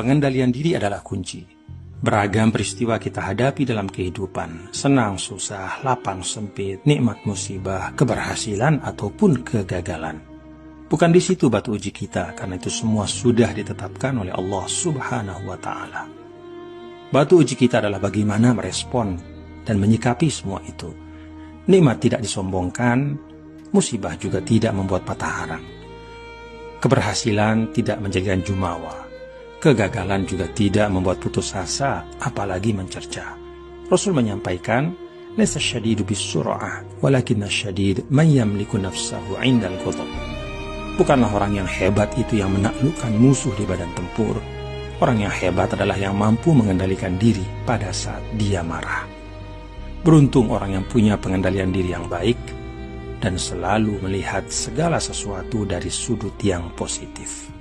pengendalian diri adalah kunci. Beragam peristiwa kita hadapi dalam kehidupan, senang, susah, lapang, sempit, nikmat, musibah, keberhasilan, ataupun kegagalan. Bukan di situ batu uji kita, karena itu semua sudah ditetapkan oleh Allah Subhanahu wa Ta'ala. Batu uji kita adalah bagaimana merespon dan menyikapi semua itu. Nikmat tidak disombongkan, musibah juga tidak membuat patah arang. Keberhasilan tidak menjadikan jumawa. Kegagalan juga tidak membuat putus asa, apalagi mencerca. Rasul menyampaikan, "Laisa syadidu bisur'ah, walakinna syadid man yamliku nafsahu 'indal ghadab." Bukanlah orang yang hebat itu yang menaklukkan musuh di badan tempur. Orang yang hebat adalah yang mampu mengendalikan diri pada saat dia marah. Beruntung orang yang punya pengendalian diri yang baik dan selalu melihat segala sesuatu dari sudut yang positif.